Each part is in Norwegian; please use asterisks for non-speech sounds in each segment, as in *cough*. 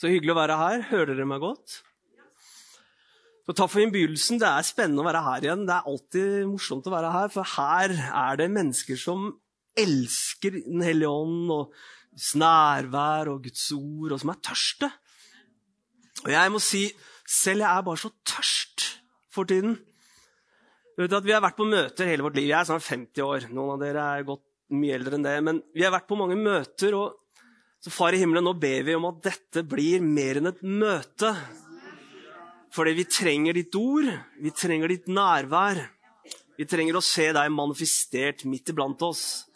Så hyggelig å være her. Hører dere meg godt? Så takk for innbydelsen. Det er spennende å være her igjen. Det er alltid morsomt å være her, for her er det mennesker som elsker Den hellige ånd og Guds nærvær og Guds ord, og som er tørste. Og jeg må si, selv jeg er bare så tørst for tiden. Du vet at Vi har vært på møter hele vårt liv. Jeg er snart 50 år. Noen av dere er godt mye eldre enn det. Men vi har vært på mange møter, og så Far i himmelen, nå ber vi om at dette blir mer enn et møte. Fordi vi trenger ditt ord, vi trenger ditt nærvær. Vi trenger å se deg manifestert midt iblant oss.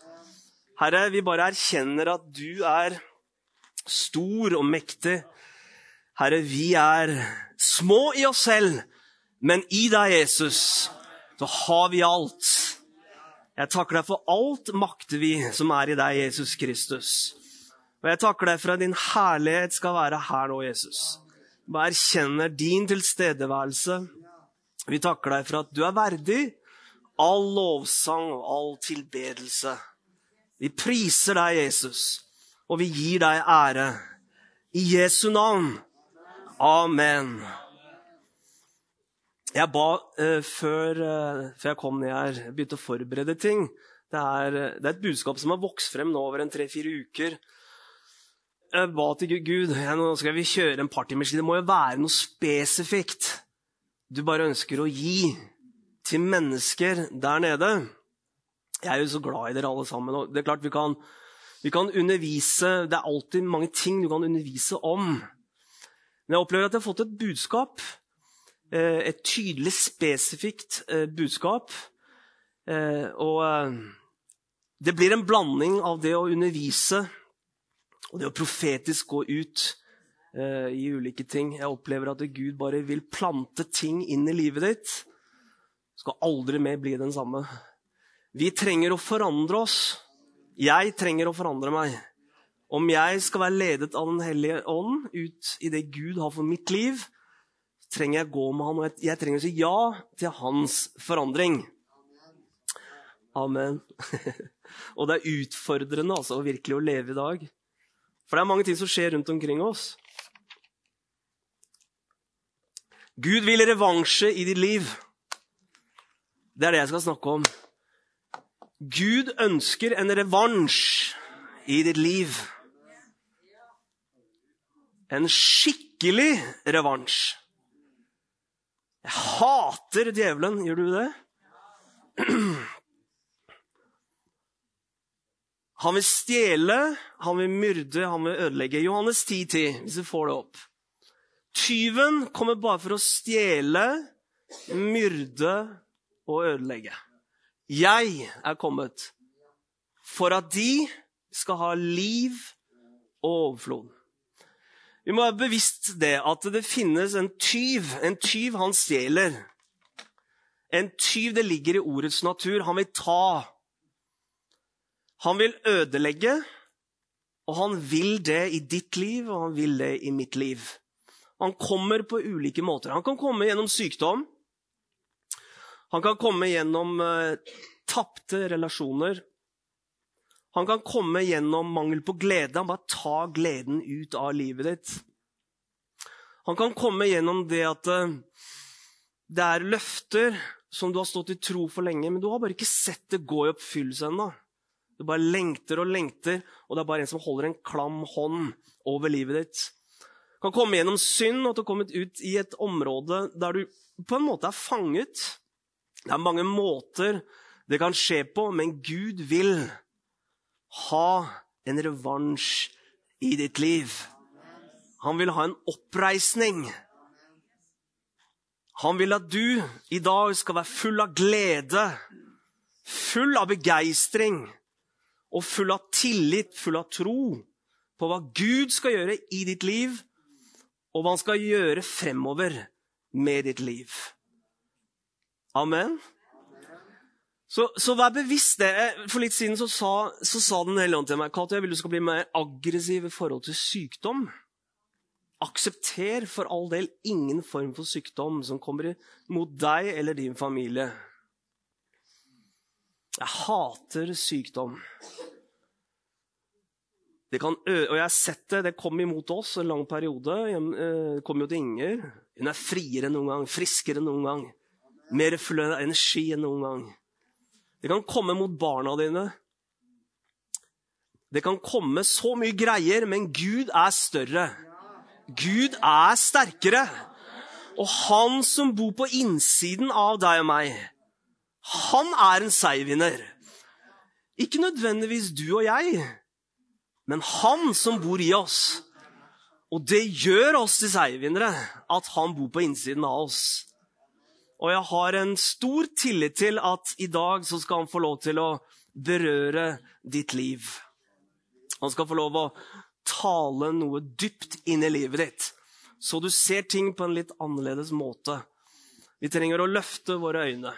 Herre, vi bare erkjenner at du er stor og mektig. Herre, vi er små i oss selv, men i deg, Jesus, så har vi alt. Jeg takker deg for alt makter vi som er i deg, Jesus Kristus. Og jeg takker deg for at din herlighet skal være her nå, Jesus. Vi erkjenner din tilstedeværelse. Vi takker deg for at du er verdig all lovsang og all tilbedelse. Vi priser deg, Jesus, og vi gir deg ære. I Jesu navn. Amen. Jeg ba uh, før, uh, før, jeg kom ned her, begynte å forberede ting. Det er, uh, det er et budskap som har vokst frem nå over en tre-fire uker jeg ba til Gud nå skal vi kjøre en partymaskin. Det må jo være noe spesifikt du bare ønsker å gi til mennesker der nede. Jeg er jo så glad i dere alle sammen. og det er klart vi kan, vi kan undervise, Det er alltid mange ting du kan undervise om. Men jeg opplever at jeg har fått et budskap. Eh, et tydelig, spesifikt eh, budskap. Eh, og det blir en blanding av det å undervise og det å profetisk gå ut uh, i ulike ting Jeg opplever at Gud bare vil plante ting inn i livet ditt. Skal aldri mer bli den samme. Vi trenger å forandre oss. Jeg trenger å forandre meg. Om jeg skal være ledet av Den hellige ånd ut i det Gud har for mitt liv, trenger jeg gå med han, og jeg trenger å si ja til hans forandring. Amen. *laughs* og det er utfordrende altså, virkelig å leve i dag. For det er mange ting som skjer rundt omkring oss. Gud vil revansje i ditt liv. Det er det jeg skal snakke om. Gud ønsker en revansj i ditt liv. En skikkelig revansj. Jeg hater djevelen. Gjør du det? *clears throat* Han vil stjele, han vil myrde, han vil ødelegge. Johannes 10,10, hvis vi får det opp. Tyven kommer bare for å stjele, myrde og ødelegge. Jeg er kommet for at de skal ha liv og overflod. Vi må være bevisst det at det finnes en tyv. En tyv, han stjeler. En tyv, det ligger i ordets natur. Han vil ta. Han vil ødelegge, og han vil det i ditt liv, og han vil det i mitt liv. Han kommer på ulike måter. Han kan komme gjennom sykdom. Han kan komme gjennom uh, tapte relasjoner. Han kan komme gjennom mangel på glede. Han bare tar gleden ut av livet ditt. Han kan komme gjennom det at uh, det er løfter som du har stått i tro for lenge, men du har bare ikke sett det gå i oppfyllelse ennå. Du bare lengter og lengter, og det er bare en som holder en klam hånd over livet ditt. Du kan komme gjennom synd og at du har kommet ut i et område der du på en måte er fanget. Det er mange måter det kan skje på, men Gud vil ha en revansj i ditt liv. Han vil ha en oppreisning. Han vil at du i dag skal være full av glede, full av begeistring og full av tillit, full av tro på hva Gud skal gjøre i ditt liv, og hva han skal gjøre fremover med ditt liv. Amen. Så, så vær bevisst det. For litt siden så sa, så sa Den hele ånd til meg Kato, jeg vil du skal bli mer aggressiv i forhold til sykdom. Aksepter for all del ingen form for sykdom som kommer mot deg eller din familie. Jeg hater sykdom. Det kan og jeg har sett det. Det kom imot oss en lang periode. Det kom jo til Inger. Hun er friere enn noen gang, friskere enn noen gang. Mer full av energi enn noen gang. Det kan komme mot barna dine. Det kan komme så mye greier, men Gud er større. Gud er sterkere. Og han som bor på innsiden av deg og meg, han er en seiervinner. Ikke nødvendigvis du og jeg, men han som bor i oss. Og det gjør oss til seiervinnere, at han bor på innsiden av oss. Og jeg har en stor tillit til at i dag så skal han få lov til å berøre ditt liv. Han skal få lov å tale noe dypt inn i livet ditt, så du ser ting på en litt annerledes måte. Vi trenger å løfte våre øyne.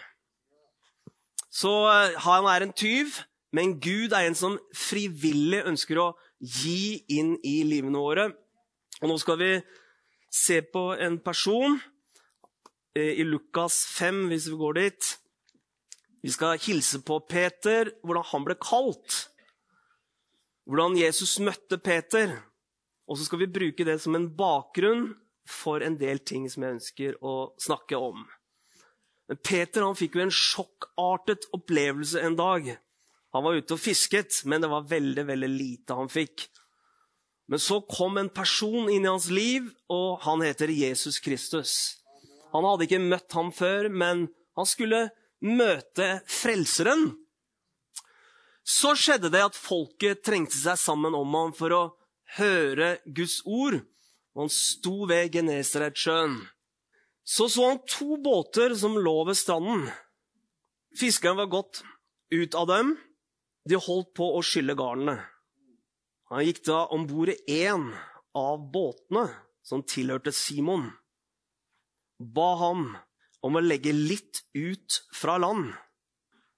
Så eh, han er en tyv, men Gud er en som frivillig ønsker å gi inn i livene våre. Og nå skal vi se på en person eh, i Lukas 5, hvis vi går dit. Vi skal hilse på Peter, hvordan han ble kalt hvordan Jesus møtte Peter. Og så skal vi bruke det som en bakgrunn for en del ting som jeg ønsker å snakke om. Men Peter han fikk jo en sjokkartet opplevelse en dag. Han var ute og fisket, men det var veldig veldig lite han fikk. Men så kom en person inn i hans liv, og han heter Jesus Kristus. Han hadde ikke møtt ham før, men han skulle møte Frelseren. Så skjedde det at folket trengte seg sammen om ham for å høre Guds ord. Og han sto ved Genesaretsjøen. Så så han to båter som lå ved stranden. Fiskeren var gått ut av dem. De holdt på å skylle garnene. Han gikk da om bord i én av båtene som tilhørte Simon. Ba ham om å legge litt ut fra land.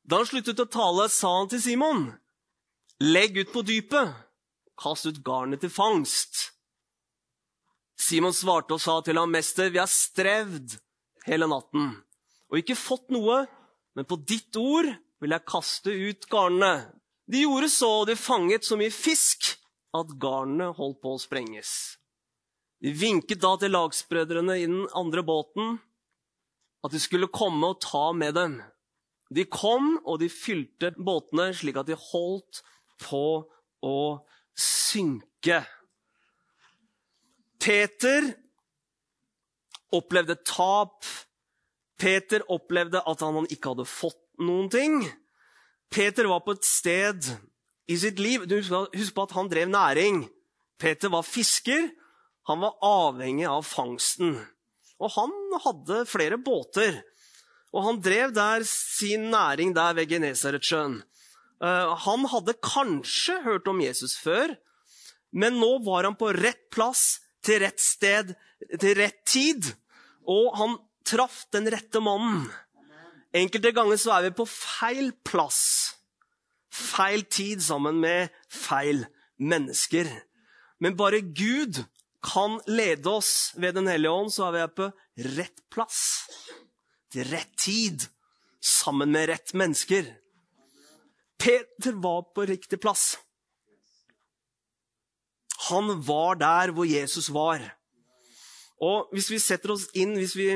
Da han sluttet å tale, sa han til Simon, legg ut på dypet, kast ut garnet til fangst. Simon svarte og sa til ham, mester, vi har strevd hele natten og ikke fått noe, men på ditt ord vil jeg kaste ut garnene. De gjorde så, og de fanget så mye fisk at garnene holdt på å sprenges. De vinket da til lagsbrødrene i den andre båten at de skulle komme og ta med dem. De kom, og de fylte båtene slik at de holdt på å synke. Peter opplevde tap. Peter opplevde at han ikke hadde fått noen ting. Peter var på et sted i sitt liv Husk på at han drev næring. Peter var fisker. Han var avhengig av fangsten. Og han hadde flere båter. Og han drev der sin næring der ved Genesaretsjøen. Uh, han hadde kanskje hørt om Jesus før, men nå var han på rett plass, til rett sted, til rett tid. Og han traff den rette mannen. Enkelte ganger så er vi på feil plass, feil tid sammen med feil mennesker. Men bare Gud kan lede oss ved Den hellige ånd, så er vi på rett plass til rett tid sammen med rett mennesker. Peter var på riktig plass. Han var der hvor Jesus var. Og hvis vi setter oss inn, hvis vi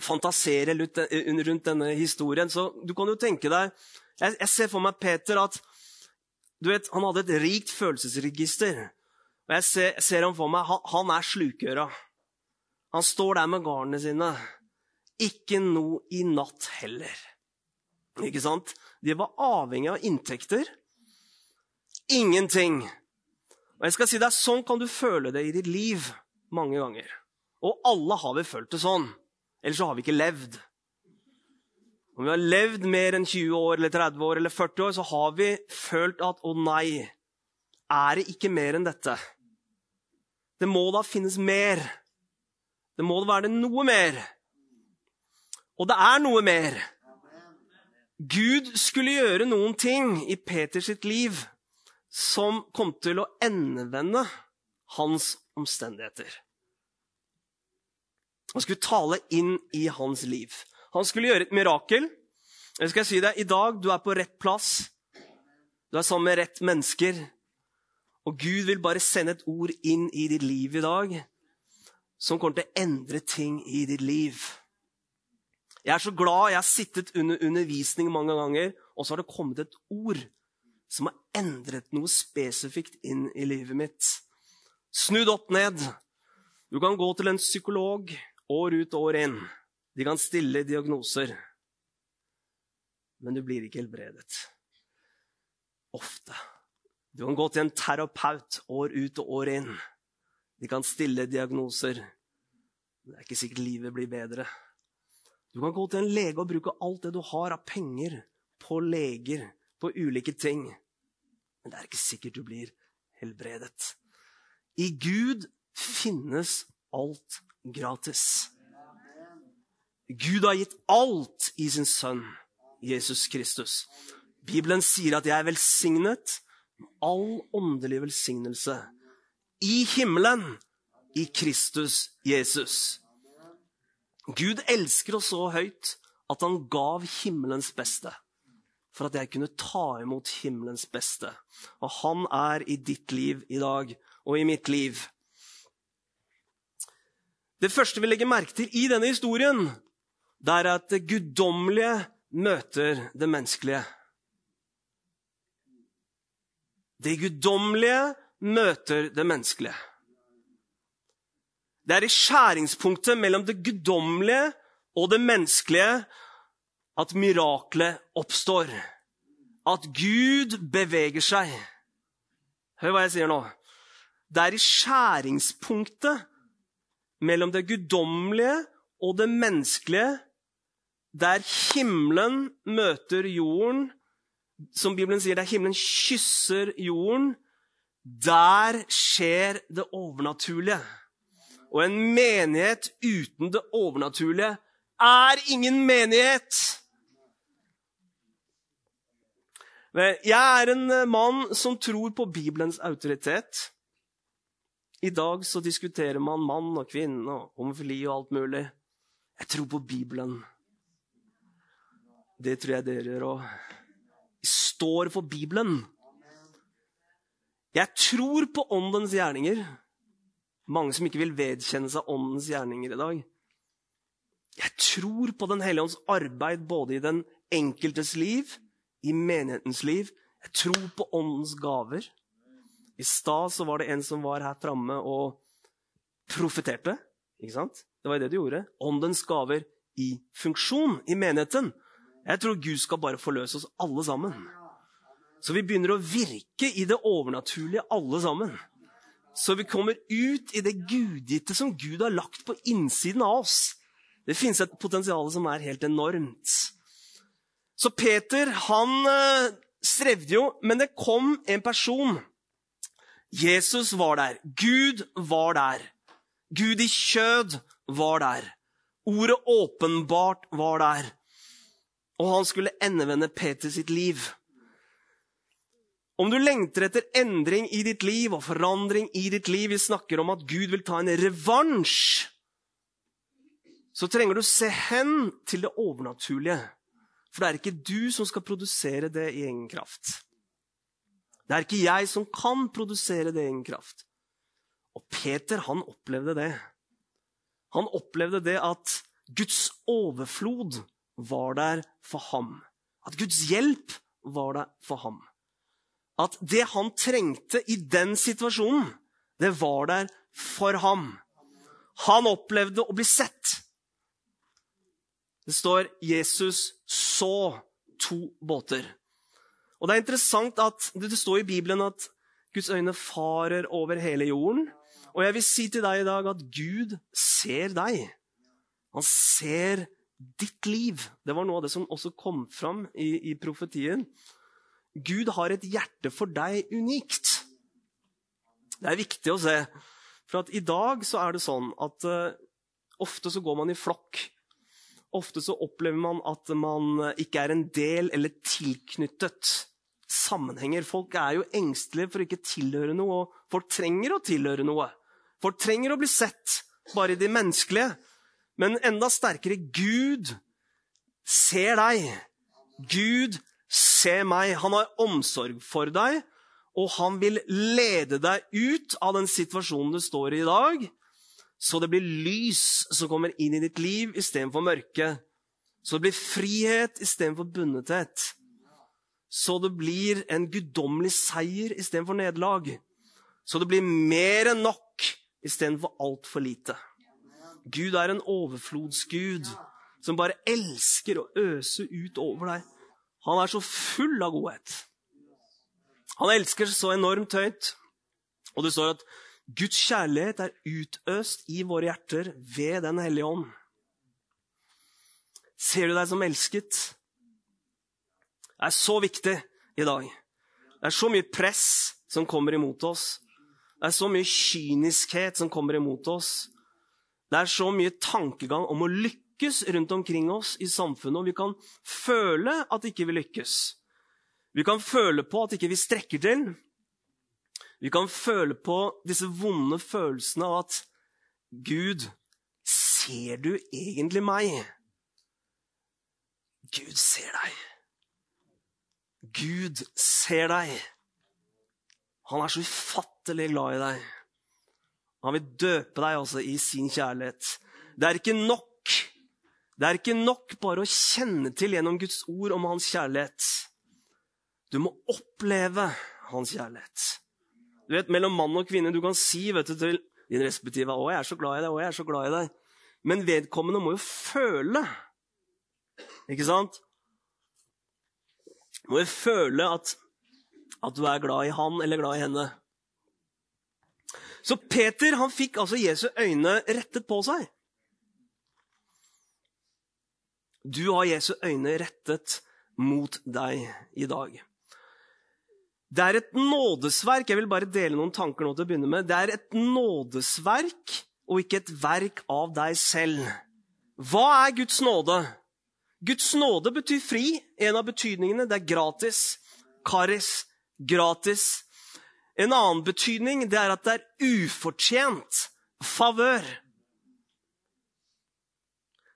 fantaserer rundt denne historien, så du kan jo tenke deg jeg ser for meg Peter at du vet, han hadde et rikt følelsesregister. Og jeg ser, ser ham for meg, han, han er slukøra. Han står der med garnene sine. Ikke noe i natt heller. Ikke sant? De var avhengig av inntekter. Ingenting. Og jeg skal si deg, Sånn kan du føle det i ditt liv mange ganger. Og alle har vi følt det sånn. Ellers så har vi ikke levd. Om vi har levd mer enn 20 år eller 30 år eller 40 år, så har vi følt at å nei, er det ikke mer enn dette? Det må da finnes mer. Det må da være noe mer. Og det er noe mer. Gud skulle gjøre noen ting i Peters sitt liv som kom til å endevende hans omstendigheter. Han skulle tale inn i hans liv. Han skulle gjøre et mirakel. Jeg skal si deg, I dag du er på rett plass. Du er sammen med rett mennesker. Og Gud vil bare sende et ord inn i ditt liv i dag som kommer til å endre ting i ditt liv. Jeg er så glad. Jeg har sittet under undervisning mange ganger, og så har det kommet et ord som har endret noe spesifikt inn i livet mitt. Snudd opp ned. Du kan gå til en psykolog år ut og år inn. De kan stille diagnoser. Men du blir ikke helbredet. Ofte. Du kan gå til en terapeut år ut og år inn. De kan stille diagnoser. Men det er ikke sikkert livet blir bedre. Du kan gå til en lege og bruke alt det du har av penger, på leger, på ulike ting. Men det er ikke sikkert du blir helbredet. I Gud finnes alt gratis. Gud har gitt alt i sin sønn, Jesus Kristus. Bibelen sier at jeg er velsignet med all åndelig velsignelse i himmelen i Kristus Jesus. Gud elsker oss så høyt at han gav himmelens beste for at jeg kunne ta imot himmelens beste. Og han er i ditt liv i dag og i mitt liv. Det første vi legger merke til i denne historien, det er at det guddommelige møter det menneskelige. Det guddommelige møter det menneskelige. Det er i skjæringspunktet mellom det guddommelige og det menneskelige at miraklet oppstår. At Gud beveger seg. Hør hva jeg sier nå. Det er i skjæringspunktet mellom det guddommelige og det menneskelige, der himmelen møter jorden, som Bibelen sier, der himmelen kysser jorden, der skjer det overnaturlige. Og en menighet uten det overnaturlige er ingen menighet. Jeg er en eh, mann som tror på Bibelens autoritet. I dag så diskuterer man mann og kvinne og homofili og alt mulig. Jeg tror på Bibelen. Det tror jeg dere gjør òg. Står for Bibelen. Jeg tror på åndens gjerninger. Mange som ikke vil vedkjenne seg åndens gjerninger i dag. Jeg tror på Den hellige ånds arbeid både i den enkeltes liv, i menighetens liv. Jeg tror på åndens gaver. I stad var det en som var her framme og profeterte. Ikke sant? Det var det du gjorde. Åndens gaver i funksjon i menigheten. Jeg tror Gud skal bare forløse oss alle sammen. Så vi begynner å virke i det overnaturlige alle sammen. Så vi kommer ut i det gudgitte som Gud har lagt på innsiden av oss. Det finnes et potensial som er helt enormt. Så Peter, han eh, strevde jo, men det kom en person. Jesus var der. Gud var der. Gud i kjød var der. Ordet åpenbart var der. Og han skulle endevende Peter sitt liv. Om du lengter etter endring i ditt liv og forandring i ditt liv Vi snakker om at Gud vil ta en revansj. Så trenger du se hen til det overnaturlige. For det er ikke du som skal produsere det i egen kraft. Det er ikke jeg som kan produsere det i egen kraft. Og Peter, han opplevde det. Han opplevde det at Guds overflod var der for ham. At Guds hjelp var der for ham. At det han trengte i den situasjonen, det var der for ham. Han opplevde å bli sett. Det står 'Jesus så to båter'. Og Det er interessant at det står i Bibelen at Guds øyne farer over hele jorden. Og jeg vil si til deg i dag at Gud ser deg. Han ser ditt liv. Det var noe av det som også kom fram i, i profetien. Gud har et hjerte for deg unikt. Det er viktig å se. For i dag så er det sånn at uh, ofte så går man i flokk. Ofte så opplever man at man ikke er en del eller tilknyttet sammenhenger. Folk er jo engstelige for å ikke tilhøre noe, og folk trenger å tilhøre noe. Folk trenger å bli sett, bare i det menneskelige. Men enda sterkere Gud ser deg. Gud ser meg. Han har omsorg for deg, og han vil lede deg ut av den situasjonen du står i i dag, så det blir lys som kommer inn i ditt liv istedenfor mørke. Så det blir frihet istedenfor bundethet. Så det blir en guddommelig seier istedenfor nederlag. Så det blir mer enn nok istedenfor altfor lite. Gud er en overflodsgud som bare elsker å øse ut over deg. Han er så full av godhet. Han elsker så enormt høyt. Og det står at Guds kjærlighet er utøst i våre hjerter ved Den hellige ånd. Ser du deg som elsket? Det er så viktig i dag. Det er så mye press som kommer imot oss. Det er så mye kyniskhet som kommer imot oss. Det er så mye tankegang om å lykkes rundt omkring oss i samfunnet, og vi kan føle at ikke vi lykkes. Vi kan føle på at ikke vi strekker til. Vi kan føle på disse vonde følelsene av at Gud, ser du egentlig meg? Gud ser deg. Gud ser deg. Han er så ufattelig glad i deg. Han vil døpe deg også i sin kjærlighet. Det er ikke nok det er ikke nok bare å kjenne til gjennom Guds ord om hans kjærlighet. Du må oppleve hans kjærlighet. Du vet, Mellom mann og kvinne du kan si vet du, til din respektive 'Å, jeg er så glad i deg', 'Å, jeg er så glad i deg'. Men vedkommende må jo føle. Ikke sant? Må jo føle at, at du er glad i han eller glad i henne. Så Peter han fikk altså Jesu øyne rettet på seg. Du har Jesu øyne rettet mot deg i dag. Det er et nådesverk. Jeg vil bare dele noen tanker nå til å begynne med. Det er et nådesverk og ikke et verk av deg selv. Hva er Guds nåde? Guds nåde betyr fri. En av betydningene. Det er gratis. Karis. Gratis. En annen betydning det er at det er ufortjent favør.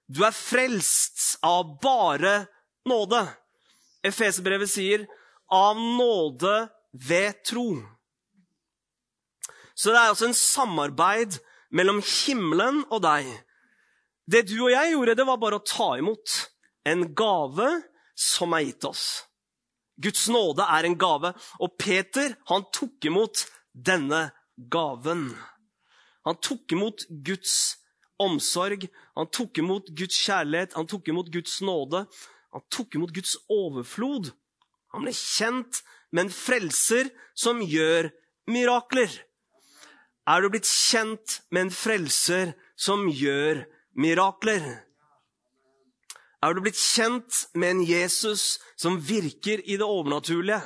Du er frelst av bare nåde. Efesebrevet sier 'av nåde ved tro'. Så det er altså en samarbeid mellom himmelen og deg. Det du og jeg gjorde, det var bare å ta imot en gave som er gitt oss. Guds nåde er en gave, og Peter han tok imot denne gaven. Han tok imot Guds omsorg, han tok imot Guds kjærlighet, han tok imot Guds nåde. Han tok imot Guds overflod. Han ble kjent med en frelser som gjør mirakler. Er du blitt kjent med en frelser som gjør mirakler? Er du blitt kjent med en Jesus som virker i det overnaturlige?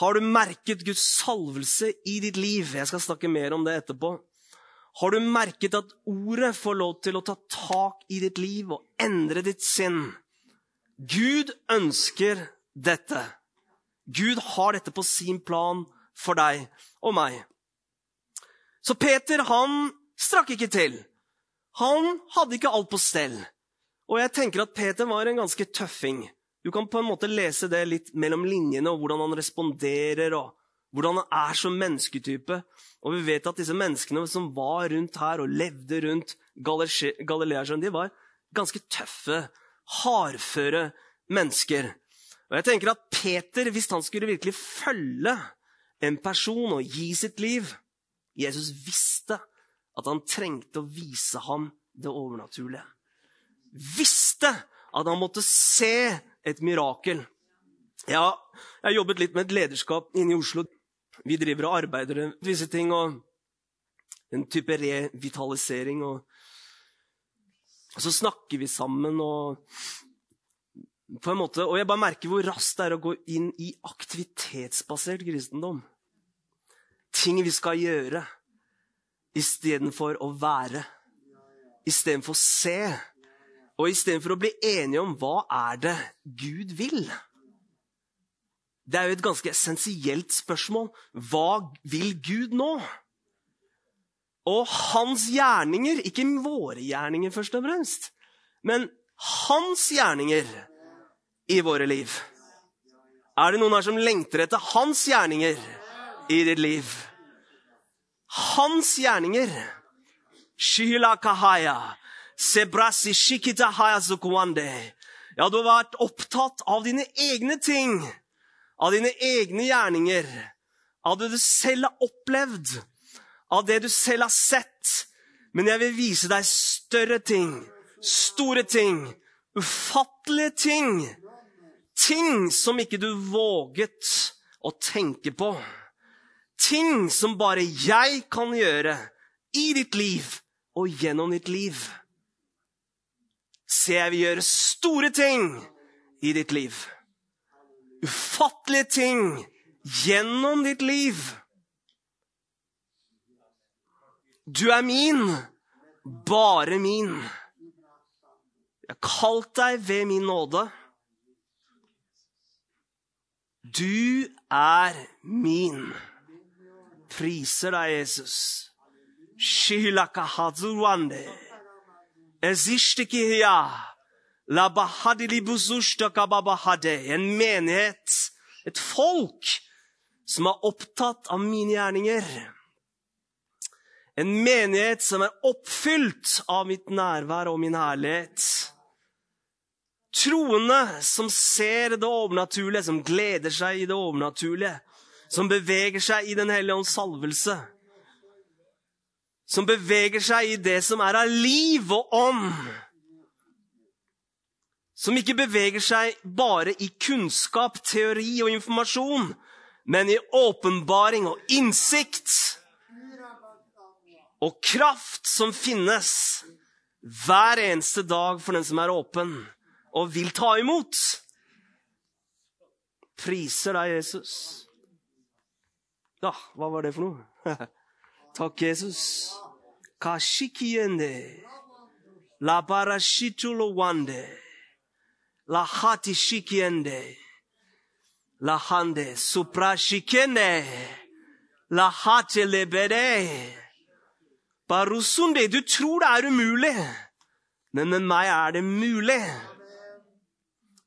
Har du merket Guds salvelse i ditt liv? Jeg skal snakke mer om det etterpå. Har du merket at ordet får lov til å ta tak i ditt liv og endre ditt sinn? Gud ønsker dette. Gud har dette på sin plan for deg og meg. Så Peter, han strakk ikke til. Han hadde ikke alt på stell. Og jeg tenker at Peter var en ganske tøffing. Du kan på en måte lese det litt mellom linjene, og hvordan han responderer, og hvordan han er som mennesketype. Og vi vet at disse menneskene som var rundt her og levde rundt Galileasjøen, de var ganske tøffe, hardføre mennesker. Og jeg tenker at Peter, hvis han skulle virkelig følge en person og gi sitt liv Jesus visste at han trengte å vise ham det overnaturlige visste at han måtte se et mirakel. Ja, jeg har jobbet litt med et lederskap inne i Oslo. Vi driver og arbeider med visse ting og en type revitalisering. Og, og så snakker vi sammen og på en måte, Og jeg bare merker hvor raskt det er å gå inn i aktivitetsbasert kristendom. Ting vi skal gjøre istedenfor å være. Istedenfor å se og istedenfor å bli enige om hva er det Gud vil Det er jo et ganske essensielt spørsmål. Hva vil Gud nå? Og hans gjerninger, ikke våre gjerninger først og fremst, men hans gjerninger i våre liv. Er det noen her som lengter etter hans gjerninger i ditt liv? Hans gjerninger. Shila kahaya. Sebrasi shikita haya zukwande. Ja, du har vært opptatt av dine egne ting. Av dine egne gjerninger. Av det du selv har opplevd. Av det du selv har sett. Men jeg vil vise deg større ting. Store ting. Ufattelige ting Ting som ikke du våget å tenke på. Ting som bare jeg kan gjøre i ditt liv og gjennom ditt liv. Se, jeg vil gjøre store ting i ditt liv. Ufattelige ting gjennom ditt liv. Du er min, bare min. Jeg har kalt deg ved min nåde. Du er min. Priser deg, Jesus. En menighet, et folk, som er opptatt av mine gjerninger. En menighet som er oppfylt av mitt nærvær og min herlighet. Troende som ser det overnaturlige, som gleder seg i det overnaturlige. Som beveger seg i Den hellige ånds salvelse. Som beveger seg i det som er av liv og ånd. Som ikke beveger seg bare i kunnskap, teori og informasjon, men i åpenbaring og innsikt. Og kraft som finnes hver eneste dag for den som er åpen og vil ta imot. Priser deg, Jesus. Ja, hva var det for noe? *laughs* Takk, Jesus. Kashikiende. La barashitulo wande. La hati shikiende. La hande suprashikende. La hate lebede. Barusunde, du tror det er umulig, men med meg er det mulig.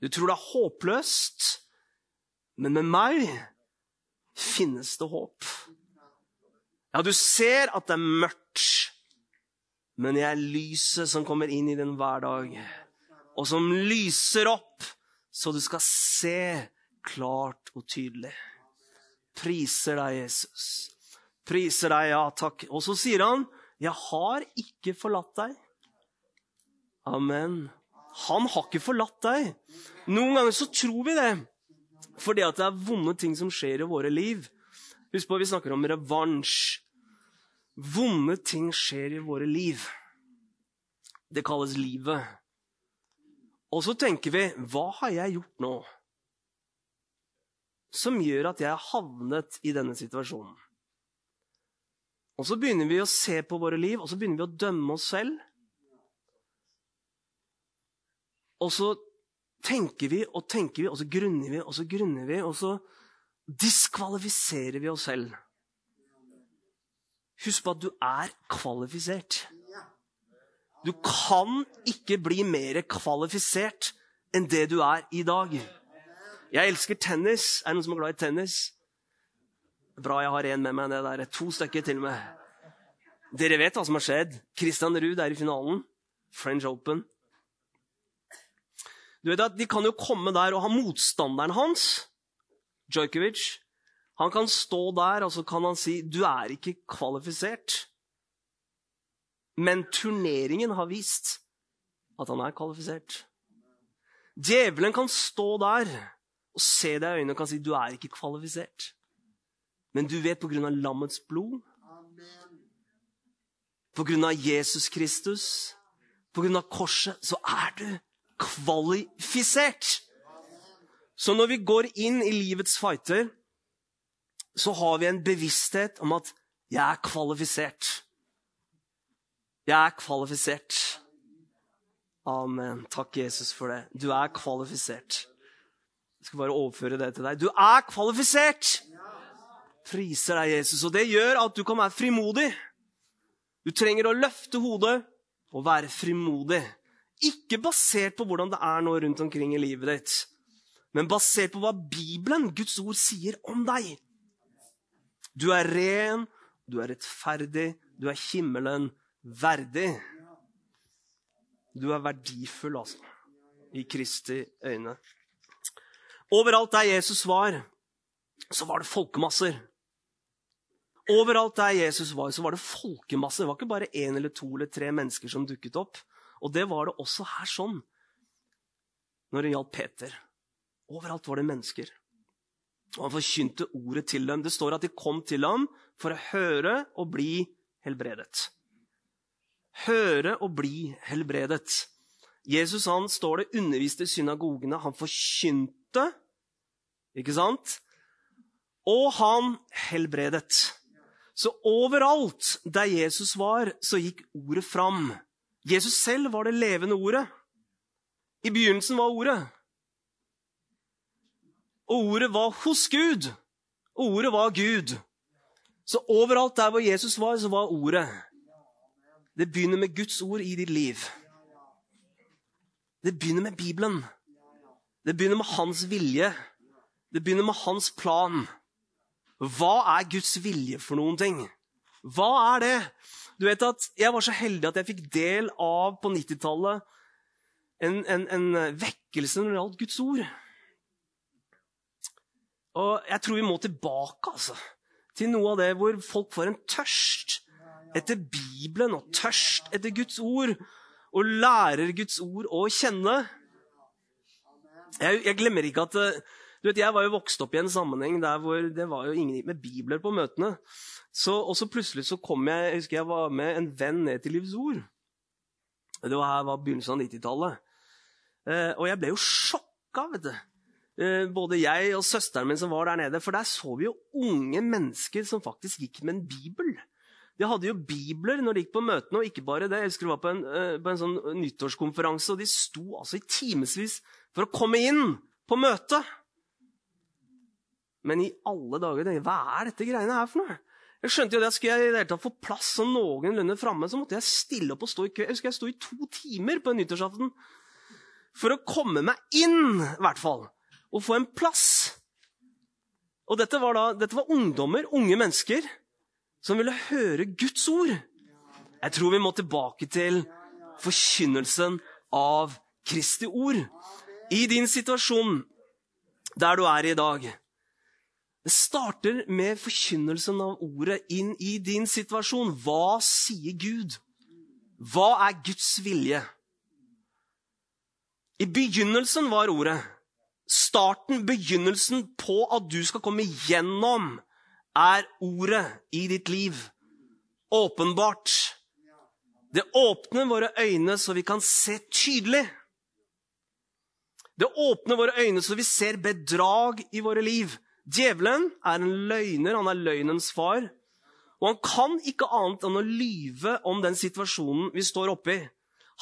Du tror det er håpløst, men med meg finnes det håp. Ja, du ser at det er mørkt, men jeg er lyset som kommer inn i din hverdag, og som lyser opp, så du skal se klart og tydelig. Priser deg, Jesus. Priser deg, ja takk. Og så sier han, 'Jeg har ikke forlatt deg'. Amen. Han har ikke forlatt deg. Noen ganger så tror vi det fordi at det er vonde ting som skjer i våre liv. Husk på, vi snakker om revansj. Vonde ting skjer i våre liv. Det kalles livet. Og så tenker vi Hva har jeg gjort nå som gjør at jeg har havnet i denne situasjonen? Og så begynner vi å se på våre liv, og så begynner vi å dømme oss selv. Og så tenker vi og tenker vi, og så grunner vi og så grunner vi, og så diskvalifiserer vi oss selv. Husk på at du er kvalifisert. Du kan ikke bli mer kvalifisert enn det du er i dag. Jeg elsker tennis. Er det noen som er glad i tennis? Bra jeg har én med meg. det der. To stykker til og med. Dere vet hva som har skjedd. Christian Ruud er i finalen. French Open. Du vet at De kan jo komme der og ha motstanderen hans, Djokovic. Han kan stå der og så kan han si du er ikke kvalifisert. Men turneringen har vist at han er kvalifisert. Djevelen kan stå der og se deg i øynene og kan si du er ikke kvalifisert. Men du vet på grunn av lammets blod, på grunn av Jesus Kristus, på grunn av korset, så er du kvalifisert. Så når vi går inn i livets fighter, så har vi en bevissthet om at jeg er kvalifisert. Jeg er kvalifisert. Amen. Takk, Jesus, for det. Du er kvalifisert. Jeg skal bare overføre det til deg. Du er kvalifisert! Priser deg, Jesus. Og det gjør at du kan være frimodig. Du trenger å løfte hodet og være frimodig. Ikke basert på hvordan det er nå rundt omkring i livet ditt, men basert på hva Bibelen, Guds ord, sier om deg. Du er ren, du er rettferdig, du er himmelen verdig. Du er verdifull, altså, i Kristi øyne. Overalt der Jesus var, så var det folkemasser. Overalt der Jesus var, så var det folkemasser. Det var ikke bare én eller to eller tre mennesker som dukket opp. Og det var det også her sånn når det gjaldt Peter. Overalt var det mennesker. Og han forkynte ordet til dem. Det står at de kom til ham for å høre og bli helbredet. Høre og bli helbredet. Jesus han står det underviste i synagogene. Han forkynte, ikke sant? Og han helbredet. Så overalt der Jesus var, så gikk ordet fram. Jesus selv var det levende ordet. I begynnelsen var ordet. Og ordet var hos Gud. Og ordet var Gud. Så overalt der hvor Jesus var, så var ordet. Det begynner med Guds ord i ditt liv. Det begynner med Bibelen. Det begynner med hans vilje. Det begynner med hans plan. Hva er Guds vilje for noen ting? Hva er det? Du vet at Jeg var så heldig at jeg fikk del av på 90-tallet en, en, en, vekkelse når det gjaldt Guds ord. Og jeg tror vi må tilbake altså, til noe av det hvor folk får en tørst etter Bibelen og tørst etter Guds ord. Og lærer Guds ord å kjenne. Jeg, jeg glemmer ikke at du vet, Jeg var jo vokst opp i en sammenheng der hvor det var jo ingen med bibler på møtene. Så, og så plutselig så kom jeg jeg husker jeg var med en venn ned til Livs Ord. Det var her var begynnelsen av 90-tallet. Eh, og jeg ble jo sjokka, vet du. Eh, både jeg og søsteren min som var der nede. For der så vi jo unge mennesker som faktisk gikk med en bibel. De hadde jo bibler når de gikk på møtene, og ikke bare det. Jeg husker det var på en, eh, på en sånn nyttårskonferanse, og de sto altså i timevis for å komme inn på møtet. Men i alle dager, hva er dette greiene her for noe? Jeg skjønte jo det, Skulle jeg i det hele tatt få plass sånn noenlunde framme, så måtte jeg stille opp og stå i kø. Jeg husker jeg sto i to timer på en nyttårsaften for å komme meg inn, i hvert fall. Og få en plass. Og dette var, da, dette var ungdommer, unge mennesker, som ville høre Guds ord. Jeg tror vi må tilbake til forkynnelsen av Kristi ord. I din situasjon der du er i dag. Det starter med forkynnelsen av ordet inn i din situasjon. Hva sier Gud? Hva er Guds vilje? I begynnelsen var ordet. Starten, begynnelsen på at du skal komme gjennom, er ordet i ditt liv. Åpenbart. Det åpner våre øyne så vi kan se tydelig. Det åpner våre øyne så vi ser bedrag i våre liv. Djevelen er en løgner, han er løgnens far. Og han kan ikke annet enn å lyve om den situasjonen vi står oppi.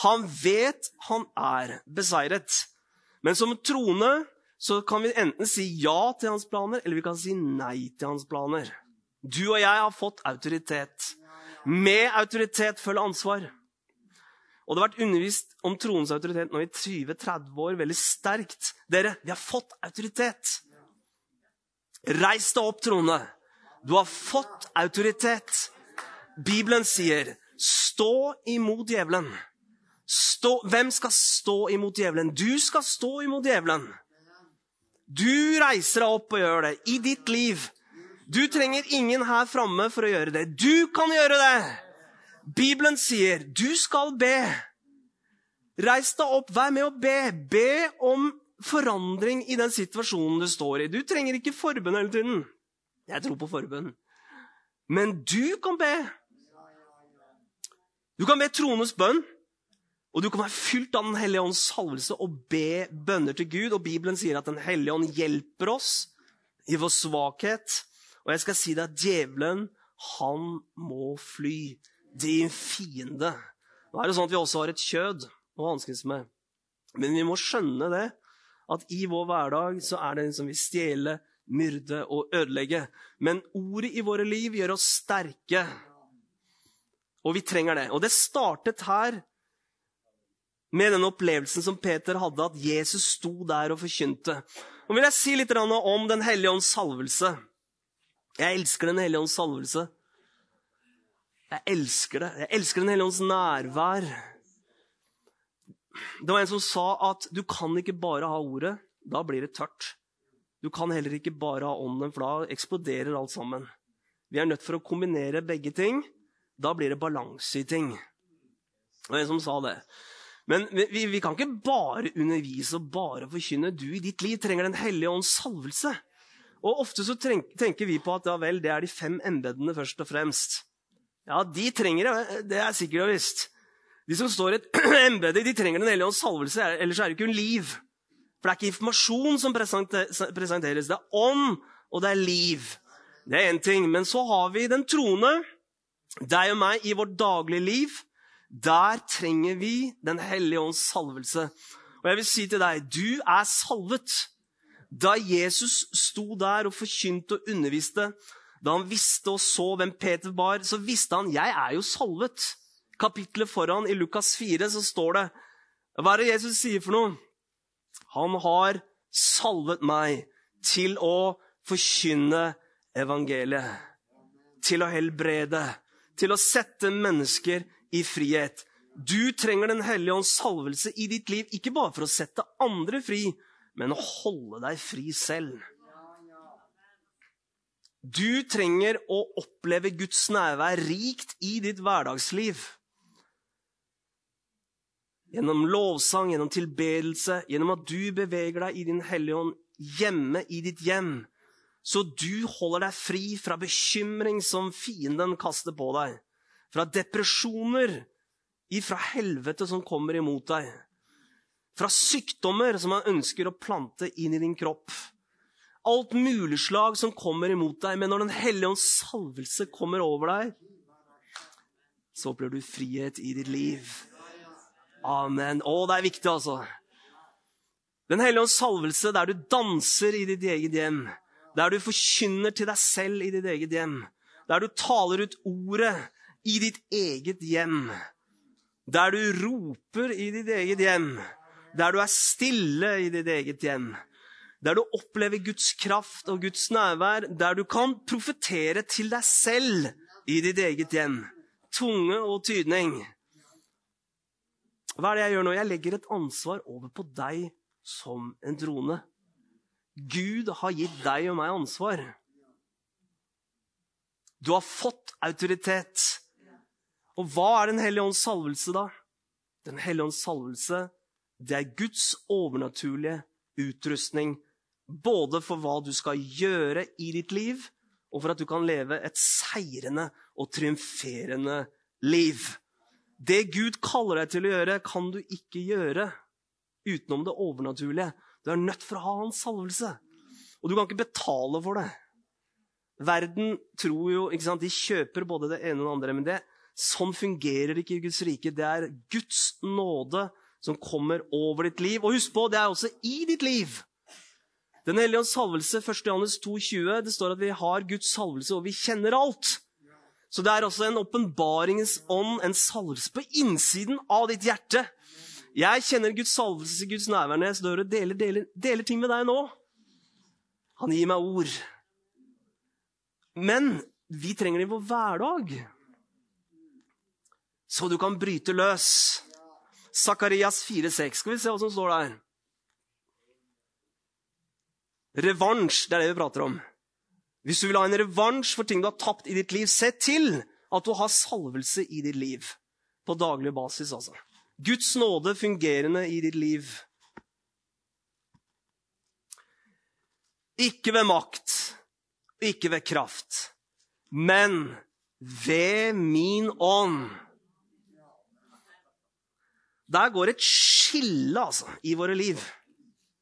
Han vet han er beseiret. Men som troende så kan vi enten si ja til hans planer, eller vi kan si nei til hans planer. Du og jeg har fått autoritet. Med autoritet følger ansvar. Og det har vært undervist om troens autoritet nå i 20-30 år veldig sterkt. Dere, vi har fått autoritet. Reis deg opp, Trone. Du har fått autoritet. Bibelen sier, 'Stå imot djevelen'. Stå, hvem skal stå imot djevelen? Du skal stå imot djevelen. Du reiser deg opp og gjør det i ditt liv. Du trenger ingen her framme for å gjøre det. Du kan gjøre det! Bibelen sier, 'Du skal be'. Reis deg opp, vær med å be. Be om forandring i den situasjonen du står i. Du trenger ikke forbønn hele tiden. Jeg tror på forbønn. Men du kan be. Du kan be troendes bønn. Og du kan være fylt av Den hellige ånds salvelse og be bønner til Gud. Og Bibelen sier at Den hellige ånd hjelper oss i vår svakhet. Og jeg skal si deg at djevelen, han må fly. Din fiende. Nå er det sånn at vi også har et kjød å hanskes med. Men vi må skjønne det at i vår hverdag så er det en som vil stjele, myrde og ødelegge. Men ordet i våre liv gjør oss sterke. Og vi trenger det. Og det startet her med den opplevelsen som Peter hadde, at Jesus sto der og forkynte. Nå vil jeg si litt om Den hellige ånds salvelse. Jeg elsker Den hellige ånds salvelse. Jeg elsker det. Jeg elsker Den hellige ånds nærvær. Det var en som sa at du kan ikke bare ha ordet. Da blir det tørt. Du kan heller ikke bare ha ånden, for da eksploderer alt sammen. Vi er nødt for å kombinere begge ting. Da blir det balanse i ting. Det var en som sa det. Men vi, vi, kan ikke bare undervise og bare forkynne. Du i ditt liv trenger Den hellige ånds salvelse. Og Ofte så tenker vi på at ja vel, det er de fem embetene først og fremst. Ja, de trenger det. Det er sikkert og visst. De som står i et *clears throat* embete, de trenger Den hellige ånds salvelse, ellers er det en liv. For det er ikke informasjon som presenteres. Det er ånd, og det er liv. Det er én ting. Men så har vi den troende, deg og meg, i vårt daglige liv. Der trenger vi Den hellige ånds salvelse. Og jeg vil si til deg, du er salvet. Da Jesus sto der og forkynte og underviste, da han visste og så hvem Peter var, så visste han jeg er jo salvet. Kapittelet foran, i Lukas 4, så står det Hva er det Jesus sier for noe? Han har salvet meg til å forkynne evangeliet. Til å helbrede. Til å sette mennesker i frihet. Du trenger Den hellige ånds salvelse i ditt liv, ikke bare for å sette andre fri, men å holde deg fri selv. Du trenger å oppleve Guds nærvær rikt i ditt hverdagsliv. Gjennom lovsang, gjennom tilbedelse, gjennom at du beveger deg i din Hellige Ånd hjemme i ditt hjem. Så du holder deg fri fra bekymring som fienden kaster på deg. Fra depresjoner ifra helvete som kommer imot deg. Fra sykdommer som han ønsker å plante inn i din kropp alt mulig slag som kommer imot deg. Men når Den hellige ånds salvelse kommer over deg, så opplever du frihet i ditt liv. Amen. Å, det er viktig, altså. Den hellige ånds salvelse der du danser i ditt eget hjem. Der du forkynner til deg selv i ditt eget hjem. Der du taler ut ordet i ditt eget hjem. Der du roper i ditt eget hjem. Der du er stille i ditt eget hjem der du opplever Guds kraft og Guds nærvær, der du kan profetere til deg selv i ditt eget hjem. Tunge og tydning. Hva er det jeg gjør nå? Jeg legger et ansvar over på deg som en drone. Gud har gitt deg og meg ansvar. Du har fått autoritet. Og hva er Den hellige ånds salvelse, da? Den hellige ånds salvelse, det er Guds overnaturlige utrustning både for hva du skal gjøre i ditt liv, og for at du kan leve et seirende og triumferende liv. Det Gud kaller deg til å gjøre, kan du ikke gjøre utenom det overnaturlige. Du er nødt for å ha hans salvelse. Og du kan ikke betale for det. Verden tror jo ikke sant, De kjøper både det ene og det andre. Men det, sånn fungerer ikke i Guds rike. Det er Guds nåde som kommer over ditt liv. Og husk på, det er også i ditt liv. Den hellige ånds salvelse, 1. Johannes 2,20, det står at vi har Guds salvelse, og vi kjenner alt. Så det er også en åpenbaringens ånd, en salvelse på innsiden av ditt hjerte. Jeg kjenner Guds salvelse, Guds nærvær når jeg står og deler, deler, deler ting med deg nå. Han gir meg ord. Men vi trenger det i vår hverdag. Så du kan bryte løs. Sakarias 4,6. Skal vi se hva som står der. Revansj, det er det vi prater om. Hvis du vil ha en revansj for ting du har tapt i ditt liv, se til at du har salvelse i ditt liv. På daglig basis, altså. Guds nåde fungerende i ditt liv. Ikke ved makt, ikke ved kraft, men ved min ånd. Der går et skille altså, i våre liv.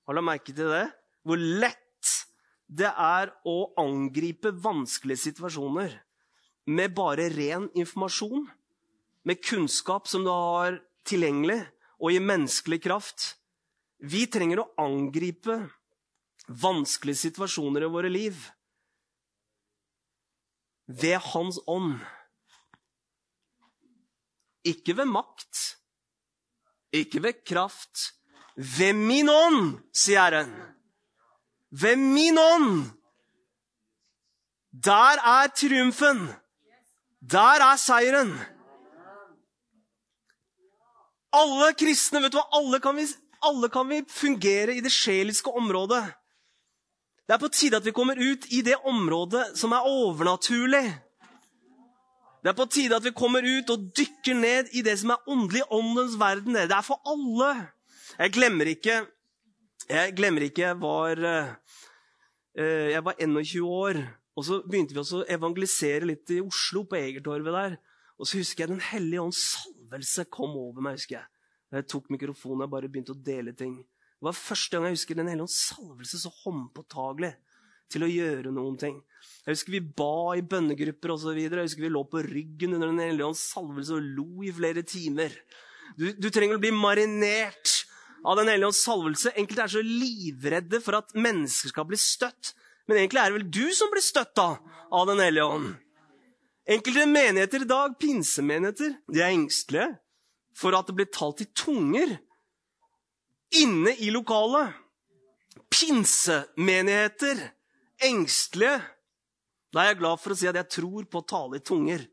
Har du merke til det? Hvor lett det er å angripe vanskelige situasjoner med bare ren informasjon, med kunnskap som du har tilgjengelig, og i menneskelig kraft. Vi trenger å angripe vanskelige situasjoner i våre liv ved Hans ånd. Ikke ved makt, ikke ved kraft. Ved min ånd, sier Herren. Ved min ånd, der er triumfen. Der er seieren. Alle kristne, vet du hva? Alle kan, vi, alle kan vi fungere i det sjeliske området. Det er på tide at vi kommer ut i det området som er overnaturlig. Det er på tide at vi kommer ut og dykker ned i det som er åndelig åndens verden. Det er for alle. Jeg glemmer ikke Jeg glemmer ikke jeg var, eh, jeg var 21 år. Og så begynte vi å evangelisere litt i Oslo, på Egertorvet der. Og så husker jeg Den hellige ånds salvelse kom over meg. husker Jeg Jeg tok mikrofonen og bare begynte å dele ting. Det var første gang jeg husker Den hellige ånds salvelse så håndpåtagelig til å gjøre noen ting. Jeg husker vi ba i bønnegrupper osv. Jeg husker vi lå på ryggen under Den hellige ånds salvelse og lo i flere timer. Du, du trenger å bli marinert av Den hellige ånds salvelse. Enkelte er så livredde for at mennesker skal bli støtt. Men egentlig er det vel du som blir støtta av Den hellige ånd. Enkelte menigheter i dag, pinsemenigheter, de er engstelige for at det blir talt i tunger inne i lokalet. Pinsemenigheter, engstelige. Da er jeg glad for å si at jeg tror på å tale i tunger.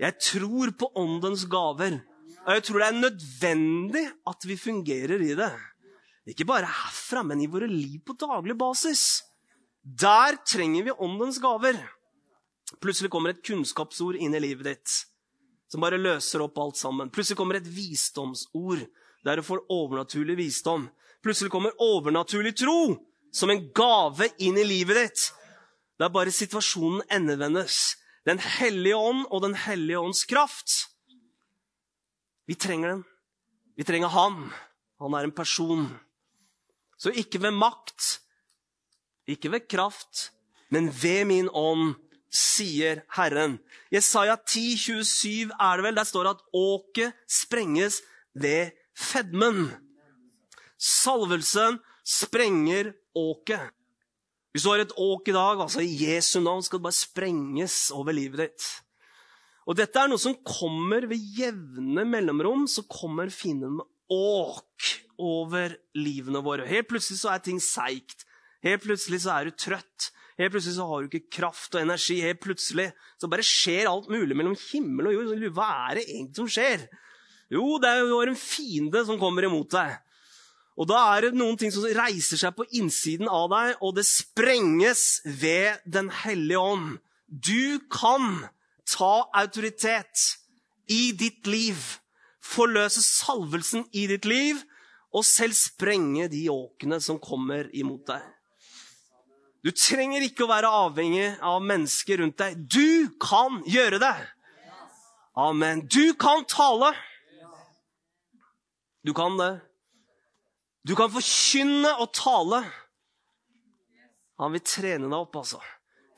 Jeg tror på åndens gaver. Og jeg tror det er nødvendig at vi fungerer i det. Ikke bare herfra, men i våre liv på daglig basis. Der trenger vi åndens gaver. Plutselig kommer et kunnskapsord inn i livet ditt som bare løser opp alt sammen. Plutselig kommer et visdomsord der du får overnaturlig visdom. Plutselig kommer overnaturlig tro som en gave inn i livet ditt. Det er bare situasjonen endevendes. Den hellige ånd og Den hellige ånds kraft. Vi trenger den. Vi trenger han. Han er en person. Så ikke ved makt, ikke ved kraft, men ved min ånd, sier Herren. Jesaja 10, 27 er det vel. Der står det at åket sprenges ved fedmen. Salvelsen sprenger åket. Hvis du har et åk i dag, altså i Jesu navn, skal det bare sprenges over livet ditt. Og dette er noe som kommer ved jevne mellomrom. Så kommer fienden åk over livene våre. Helt plutselig så er ting seigt. Helt plutselig så er du trøtt. Helt plutselig så har du ikke kraft og energi. Helt plutselig så bare skjer alt mulig mellom himmel og jord. Hva er det egentlig som skjer? Jo, det er jo en fiende som kommer imot deg. Og da er det noen ting som reiser seg på innsiden av deg, og det sprenges ved Den hellige ånd. Du kan ta autoritet i ditt liv, forløse salvelsen i ditt liv, og selv sprenge de åkene som kommer imot deg. Du trenger ikke å være avhengig av mennesker rundt deg. Du kan gjøre det! Amen. Du kan tale. Du kan det. Du kan forkynne og tale. Han vil trene deg opp, altså.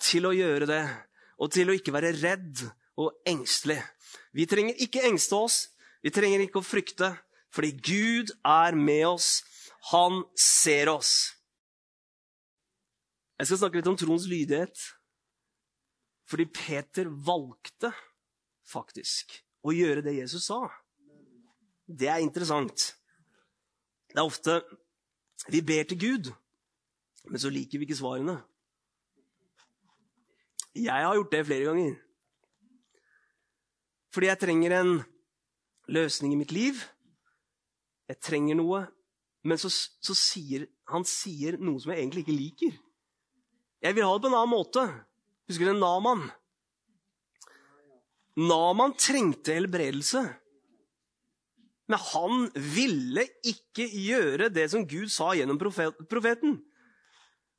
Til å gjøre det. Og til å ikke være redd og engstelig. Vi trenger ikke engste oss. Vi trenger ikke å frykte. Fordi Gud er med oss. Han ser oss. Jeg skal snakke litt om troens lydighet. Fordi Peter valgte faktisk å gjøre det Jesus sa. Det er interessant. Det er ofte vi ber til Gud, men så liker vi ikke svarene. Jeg har gjort det flere ganger. Fordi jeg trenger en løsning i mitt liv. Jeg trenger noe. Men så, så sier han sier noe som jeg egentlig ikke liker. Jeg vil ha det på en annen måte. Husker du Naman? Naman trengte helbredelse. Men han ville ikke gjøre det som Gud sa gjennom profeten.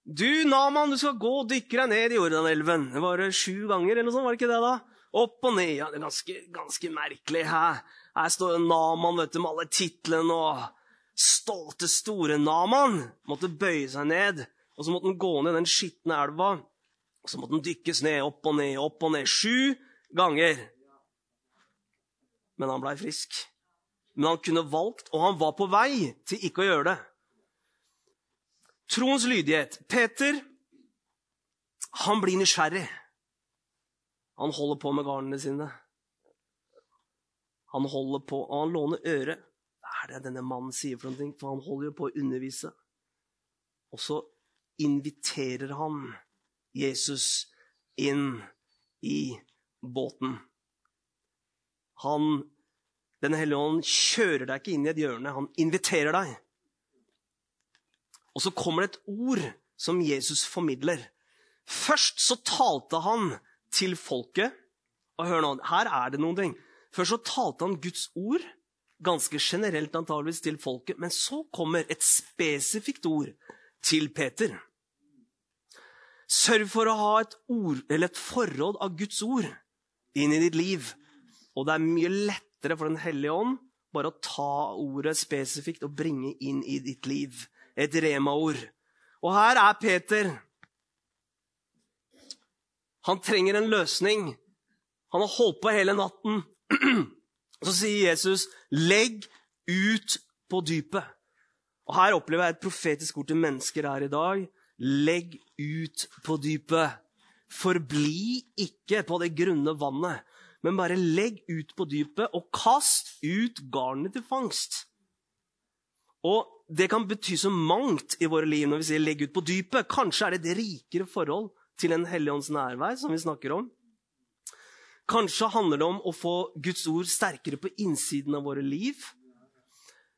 Du, Naman, du skal gå og dykke deg ned i Jordanelven. Det var sju ganger, eller noe sånt, var det ikke det da? Opp og ned. Ja, det er ganske, ganske merkelig. Her, her står Naman vet du, med alle titlene og Stolte, store Naman måtte bøye seg ned og så måtte han gå ned den skitne elva. Og så måtte han dykkes ned, opp og ned, opp og ned. Sju ganger. Men han blei frisk. Men han kunne valgt, og han var på vei til ikke å gjøre det. Troens lydighet. Peter, han blir nysgjerrig. Han holder på med garnene sine. Han holder på, og han låner øre. Hva er det denne mannen sier for noe? For han holder jo på å undervise. Og så inviterer han Jesus inn i båten. Han, Den hellige ånd kjører deg ikke inn i et hjørne, han inviterer deg. Og så kommer det et ord som Jesus formidler. Først så talte han til folket. Og hør nå, her er det noen ting. Først så talte han Guds ord, ganske generelt antageligvis til folket. Men så kommer et spesifikt ord til Peter. Sørg for å ha et, ord, et forråd av Guds ord inn i ditt liv. Og det er mye lettere for Den hellige ånd bare å ta ordet spesifikt og bringe inn i ditt liv. Et remaord. Og her er Peter. Han trenger en løsning. Han har holdt på hele natten. *clears throat* Så sier Jesus, 'Legg ut på dypet'. Og Her opplever jeg et profetisk ord til mennesker her i dag. Legg ut på dypet. Forbli ikke på det grunne vannet men bare legg ut på dypet og kast ut garnet til fangst. Og Det kan bety så mangt i våre liv når vi sier 'legg ut på dypet'. Kanskje er det et rikere forhold til En helligånds nærvær som vi snakker om. Kanskje handler det om å få Guds ord sterkere på innsiden av våre liv.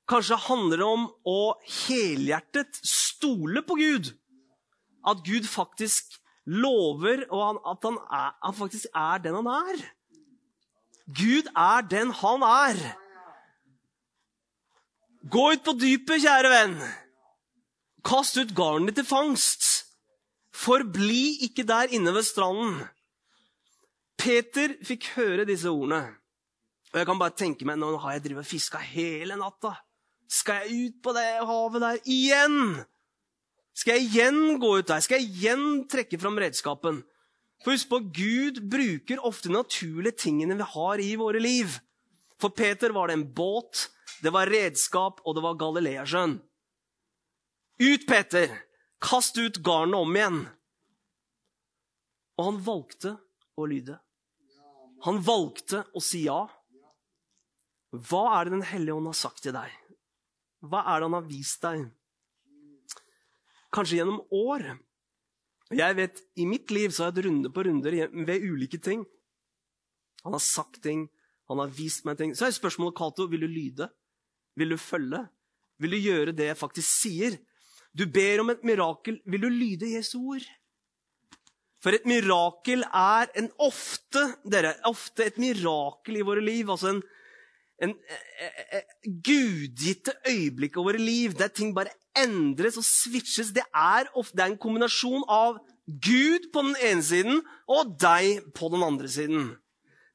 Kanskje handler det om å helhjertet stole på Gud. At Gud faktisk lover, og at han, er, han faktisk er den han er. Gud er den han er. Gå ut på dypet, kjære venn. Kast ut garnet til fangst. Forbli ikke der inne ved stranden. Peter fikk høre disse ordene. Og jeg kan bare tenke meg, Nå har jeg drevet og fiska hele natta. Skal jeg ut på det havet der igjen? Skal jeg igjen gå ut der? Skal jeg igjen trekke fram redskapen? For husk på, Gud bruker ofte naturlige tingene vi har i våre liv. For Peter var det en båt, det var redskap, og det var Galileasjøen. Ut, Peter! Kast ut garnet om igjen. Og han valgte å lyde. Han valgte å si ja. Hva er det Den hellige ånd har sagt til deg? Hva er det han har vist deg? Kanskje gjennom år jeg vet, I mitt liv så har jeg hatt runde på runder ved ulike ting. Han har sagt ting, han har vist meg ting. Så er spørsmålet, Cato, vil du lyde? Vil du følge? Vil du gjøre det jeg faktisk sier? Du ber om et mirakel. Vil du lyde Jesu ord? For et mirakel er en ofte, dere, ofte et mirakel i våre liv. Altså en, en, eh, en eh, gudgitte øyeblikk av våre liv der ting bare endres og switches. Det er ofte en kombinasjon av Gud på den ene siden og deg på den andre siden.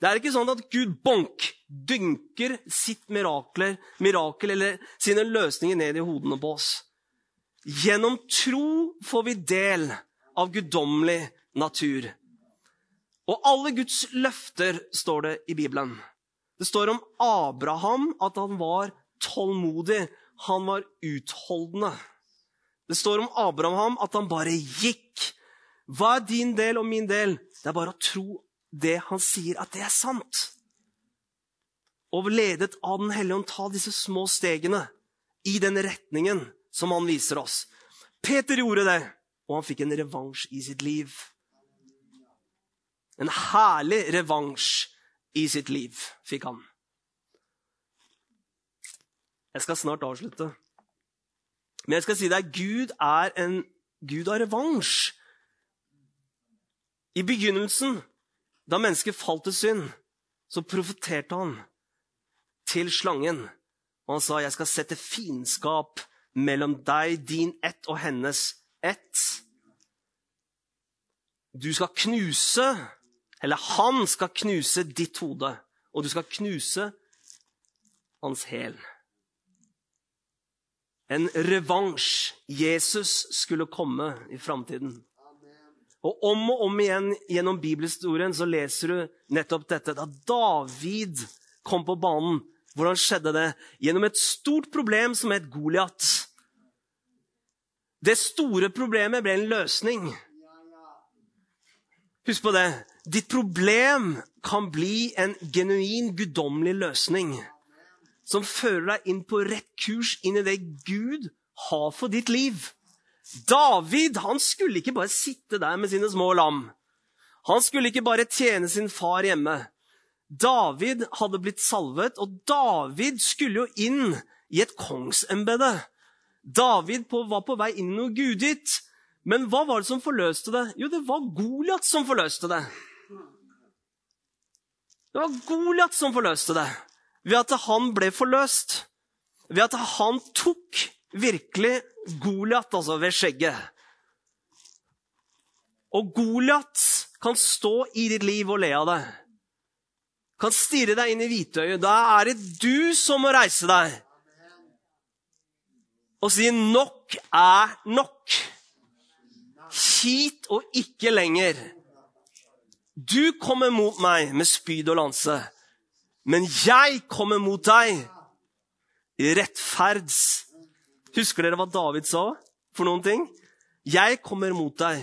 Det er ikke sånn at Gud bonk, dynker sitt mirakler, mirakel eller sine løsninger ned i hodene på oss. Gjennom tro får vi del av guddommelig natur. Og alle Guds løfter står det i Bibelen. Det står om Abraham at han var tålmodig han var utholdende. Det står om Abraham at han bare gikk. Hva er din del og min del? Det er bare å tro det han sier, at det er sant. Og ledet av Den hellige ånd ta disse små stegene i den retningen som han viser oss. Peter gjorde det, og han fikk en revansj i sitt liv. En herlig revansj i sitt liv fikk han. Jeg skal snart avslutte. Men jeg skal si deg Gud er en Gud av revansj. I begynnelsen, da mennesket falt til synd, så profeterte han til slangen. Og han sa, 'Jeg skal sette fiendskap mellom deg, din ett, og hennes ett.' Du skal knuse, eller han skal knuse ditt hode, og du skal knuse hans hæl. En revansj. Jesus skulle komme i framtiden. Og om og om igjen gjennom bibelhistorien så leser du nettopp dette. Da David kom på banen, hvordan skjedde det? Gjennom et stort problem som het Goliat. Det store problemet ble en løsning. Husk på det. Ditt problem kan bli en genuin, guddommelig løsning som fører deg inn på rett kurs, inn i det Gud har for ditt liv. David han skulle ikke bare sitte der med sine små lam. Han skulle ikke bare tjene sin far hjemme. David hadde blitt salvet, og David skulle jo inn i et kongsembete. David på, var på vei inn i noe gudgitt. Men hva var det som forløste det? Jo, det var Goliat som forløste det. Det var Goliat som forløste det, ved at han ble forløst. Ved at han tok virkelig Goliat altså ved skjegget. Og Goliat kan stå i ditt liv og le av det. Kan stirre deg inn i hvitøyet. Da er det du som må reise deg og si 'nok er nok'. Hit og ikke lenger. Du kommer mot meg med spyd og lanse, men jeg kommer mot deg i rettferds. Husker dere hva David sa for noen ting? Jeg kommer mot deg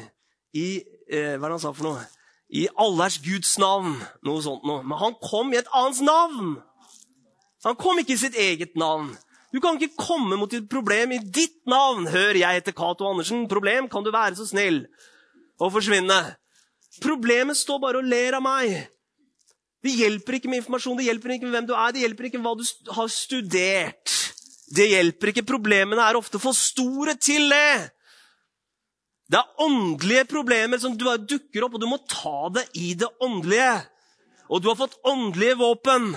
i eh, Hva er det han sa for noe? I allers Guds navn. Noe sånt noe. Men han kom i et annet navn. Han kom ikke i sitt eget navn. Du kan ikke komme mot et problem i ditt navn. Hør, jeg heter Cato Andersen. Problem, kan du være så snill å forsvinne? Problemet står bare og ler av meg. Det hjelper ikke med informasjon, det hjelper ikke med hvem du er, det hjelper ikke med hva du har studert. Det hjelper ikke. Problemene er ofte for store til det. Det er åndelige problemer som du dukker opp, og du må ta det i det åndelige. Og du har fått åndelige våpen.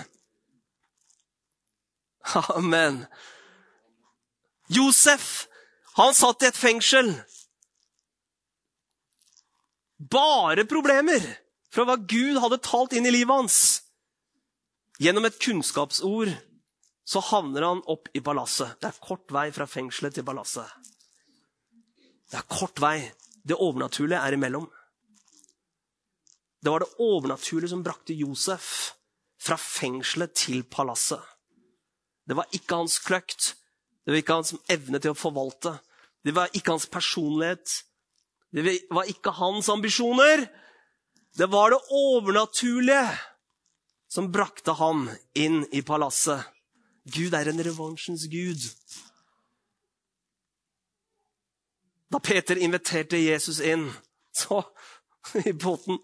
*laughs* Amen. Josef, han satt i et fengsel. Bare problemer fra hva Gud hadde talt inn i livet hans. Gjennom et kunnskapsord så havner han opp i palasset. Det er kort vei fra fengselet til palasset. Det er kort vei. Det overnaturlige er imellom. Det var det overnaturlige som brakte Josef fra fengselet til palasset. Det var ikke hans kløkt. Det var ikke hans evne til å forvalte. Det var ikke hans personlighet. Det var ikke hans ambisjoner. Det var det overnaturlige som brakte ham inn i palasset. Gud er en revansjens gud. Da Peter inviterte Jesus inn så, i båten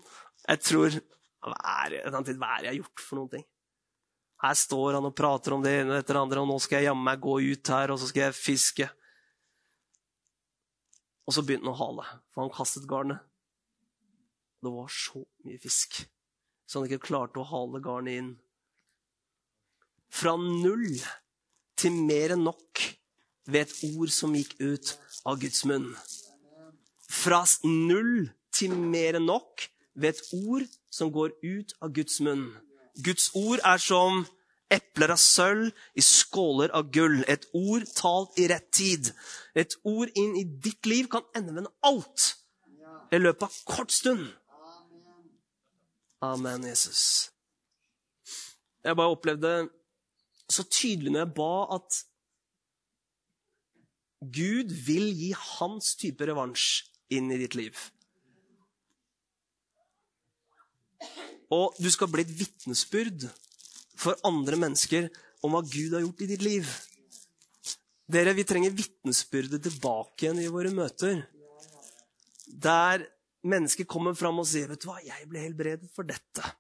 Jeg tror Hva er det jeg har gjort for noen ting? Her står han og prater om det ene etter det andre, og nå skal jeg jammen meg gå ut her, og så skal jeg fiske. Og så begynte han å hale, for han kastet garnet. Det var så mye fisk, så han ikke klarte å hale garnet inn. Fra null til mer enn nok ved et ord som gikk ut av Guds munn. Fra null til mer enn nok ved et ord som går ut av Guds munn. Guds ord er som epler av sølv i skåler av gull. Et ord talt i rett tid. Et ord inn i ditt liv kan endevende alt i løpet av kort stund. Amen, Jesus. Jeg bare opplevde så tydelig når jeg ba, at Gud vil gi hans type revansj inn i ditt liv. Og du skal bli et vitnesbyrd for andre mennesker om hva Gud har gjort i ditt liv. Dere, Vi trenger vitnesbyrdet tilbake igjen i våre møter. Der mennesker kommer fram og sier vet du hva, 'Jeg ble helbredet for dette'.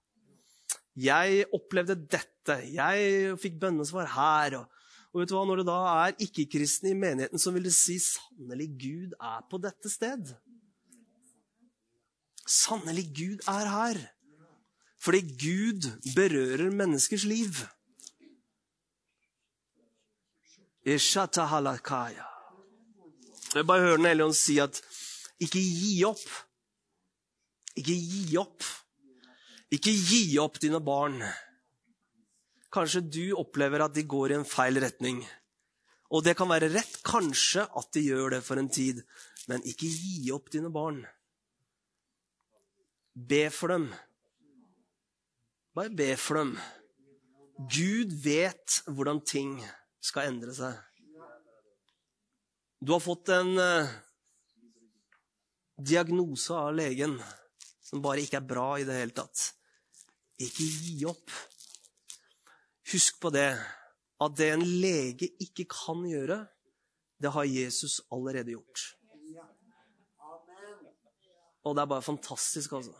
'Jeg opplevde dette'. 'Jeg fikk bønnesvar her'. Og, og vet du hva, Når det da er ikke-kristne i menigheten, så vil det si 'sannelig, Gud er på dette sted'. Sannelig, Gud er her. Fordi Gud berører menneskers liv. Jeg bare hører Den hellige si at ikke gi opp. Ikke gi opp. Ikke gi opp dine barn. Kanskje du opplever at de går i en feil retning. Og det kan være rett, kanskje, at de gjør det for en tid. Men ikke gi opp dine barn. Be for dem. Bare be for dem. Gud vet hvordan ting skal endre seg. Du har fått en uh, diagnose av legen som bare ikke er bra i det hele tatt. Ikke gi opp. Husk på det at det en lege ikke kan gjøre, det har Jesus allerede gjort. Og det er bare fantastisk, altså.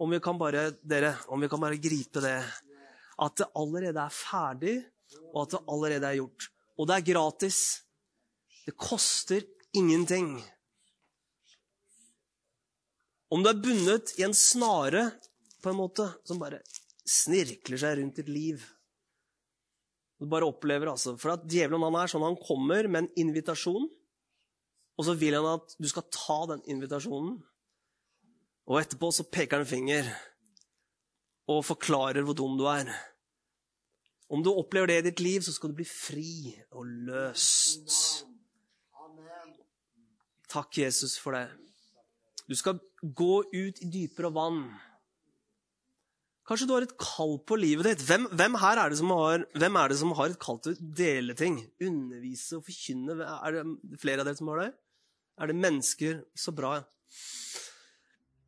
Om vi kan bare, dere, om vi kan bare gripe det. At det allerede er ferdig, og at det allerede er gjort. Og det er gratis. Det koster ingenting. Om du er bundet i en snare på en måte, som bare snirkler seg rundt ditt liv Du bare opplever altså, For at djevelen han er sånn, han kommer med en invitasjon, og så vil han at du skal ta den invitasjonen. Og etterpå så peker han finger og forklarer hvor dum du er. Om du opplever det i ditt liv, så skal du bli fri og løst. Takk, Jesus, for det. Du skal gå ut i dypere vann. Kanskje du har et kall på livet ditt. Hvem, hvem her er det, har, hvem er det som har et kall til å dele ting? Undervise og forkynne? Er det flere av dere som har det? Er det mennesker? Så bra.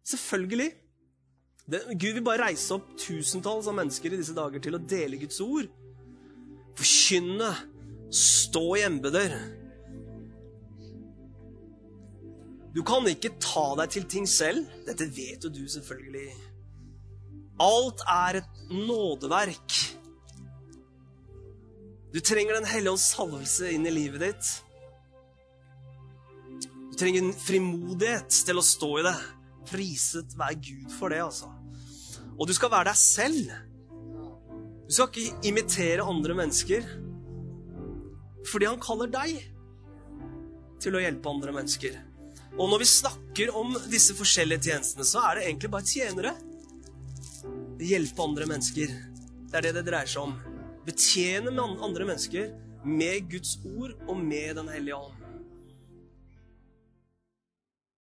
Selvfølgelig. Det, Gud vil bare reise opp tusentalls av mennesker i disse dager til å dele Guds ord. Forkynne. Stå i embeter. Du kan ikke ta deg til ting selv. Dette vet jo du selvfølgelig. Alt er et nådeverk. Du trenger Den hellige ånds salvelse inn i livet ditt. Du trenger en frimodighet til å stå i det. Priset være Gud for det, altså. Og du skal være deg selv. Du skal ikke imitere andre mennesker. Fordi han kaller deg til å hjelpe andre mennesker. Og når vi snakker om disse forskjellige tjenestene, så er det egentlig bare tjenere. Hjelpe andre mennesker. Det er det det dreier seg om. Betjene andre mennesker med Guds ord og med Den hellige ånd.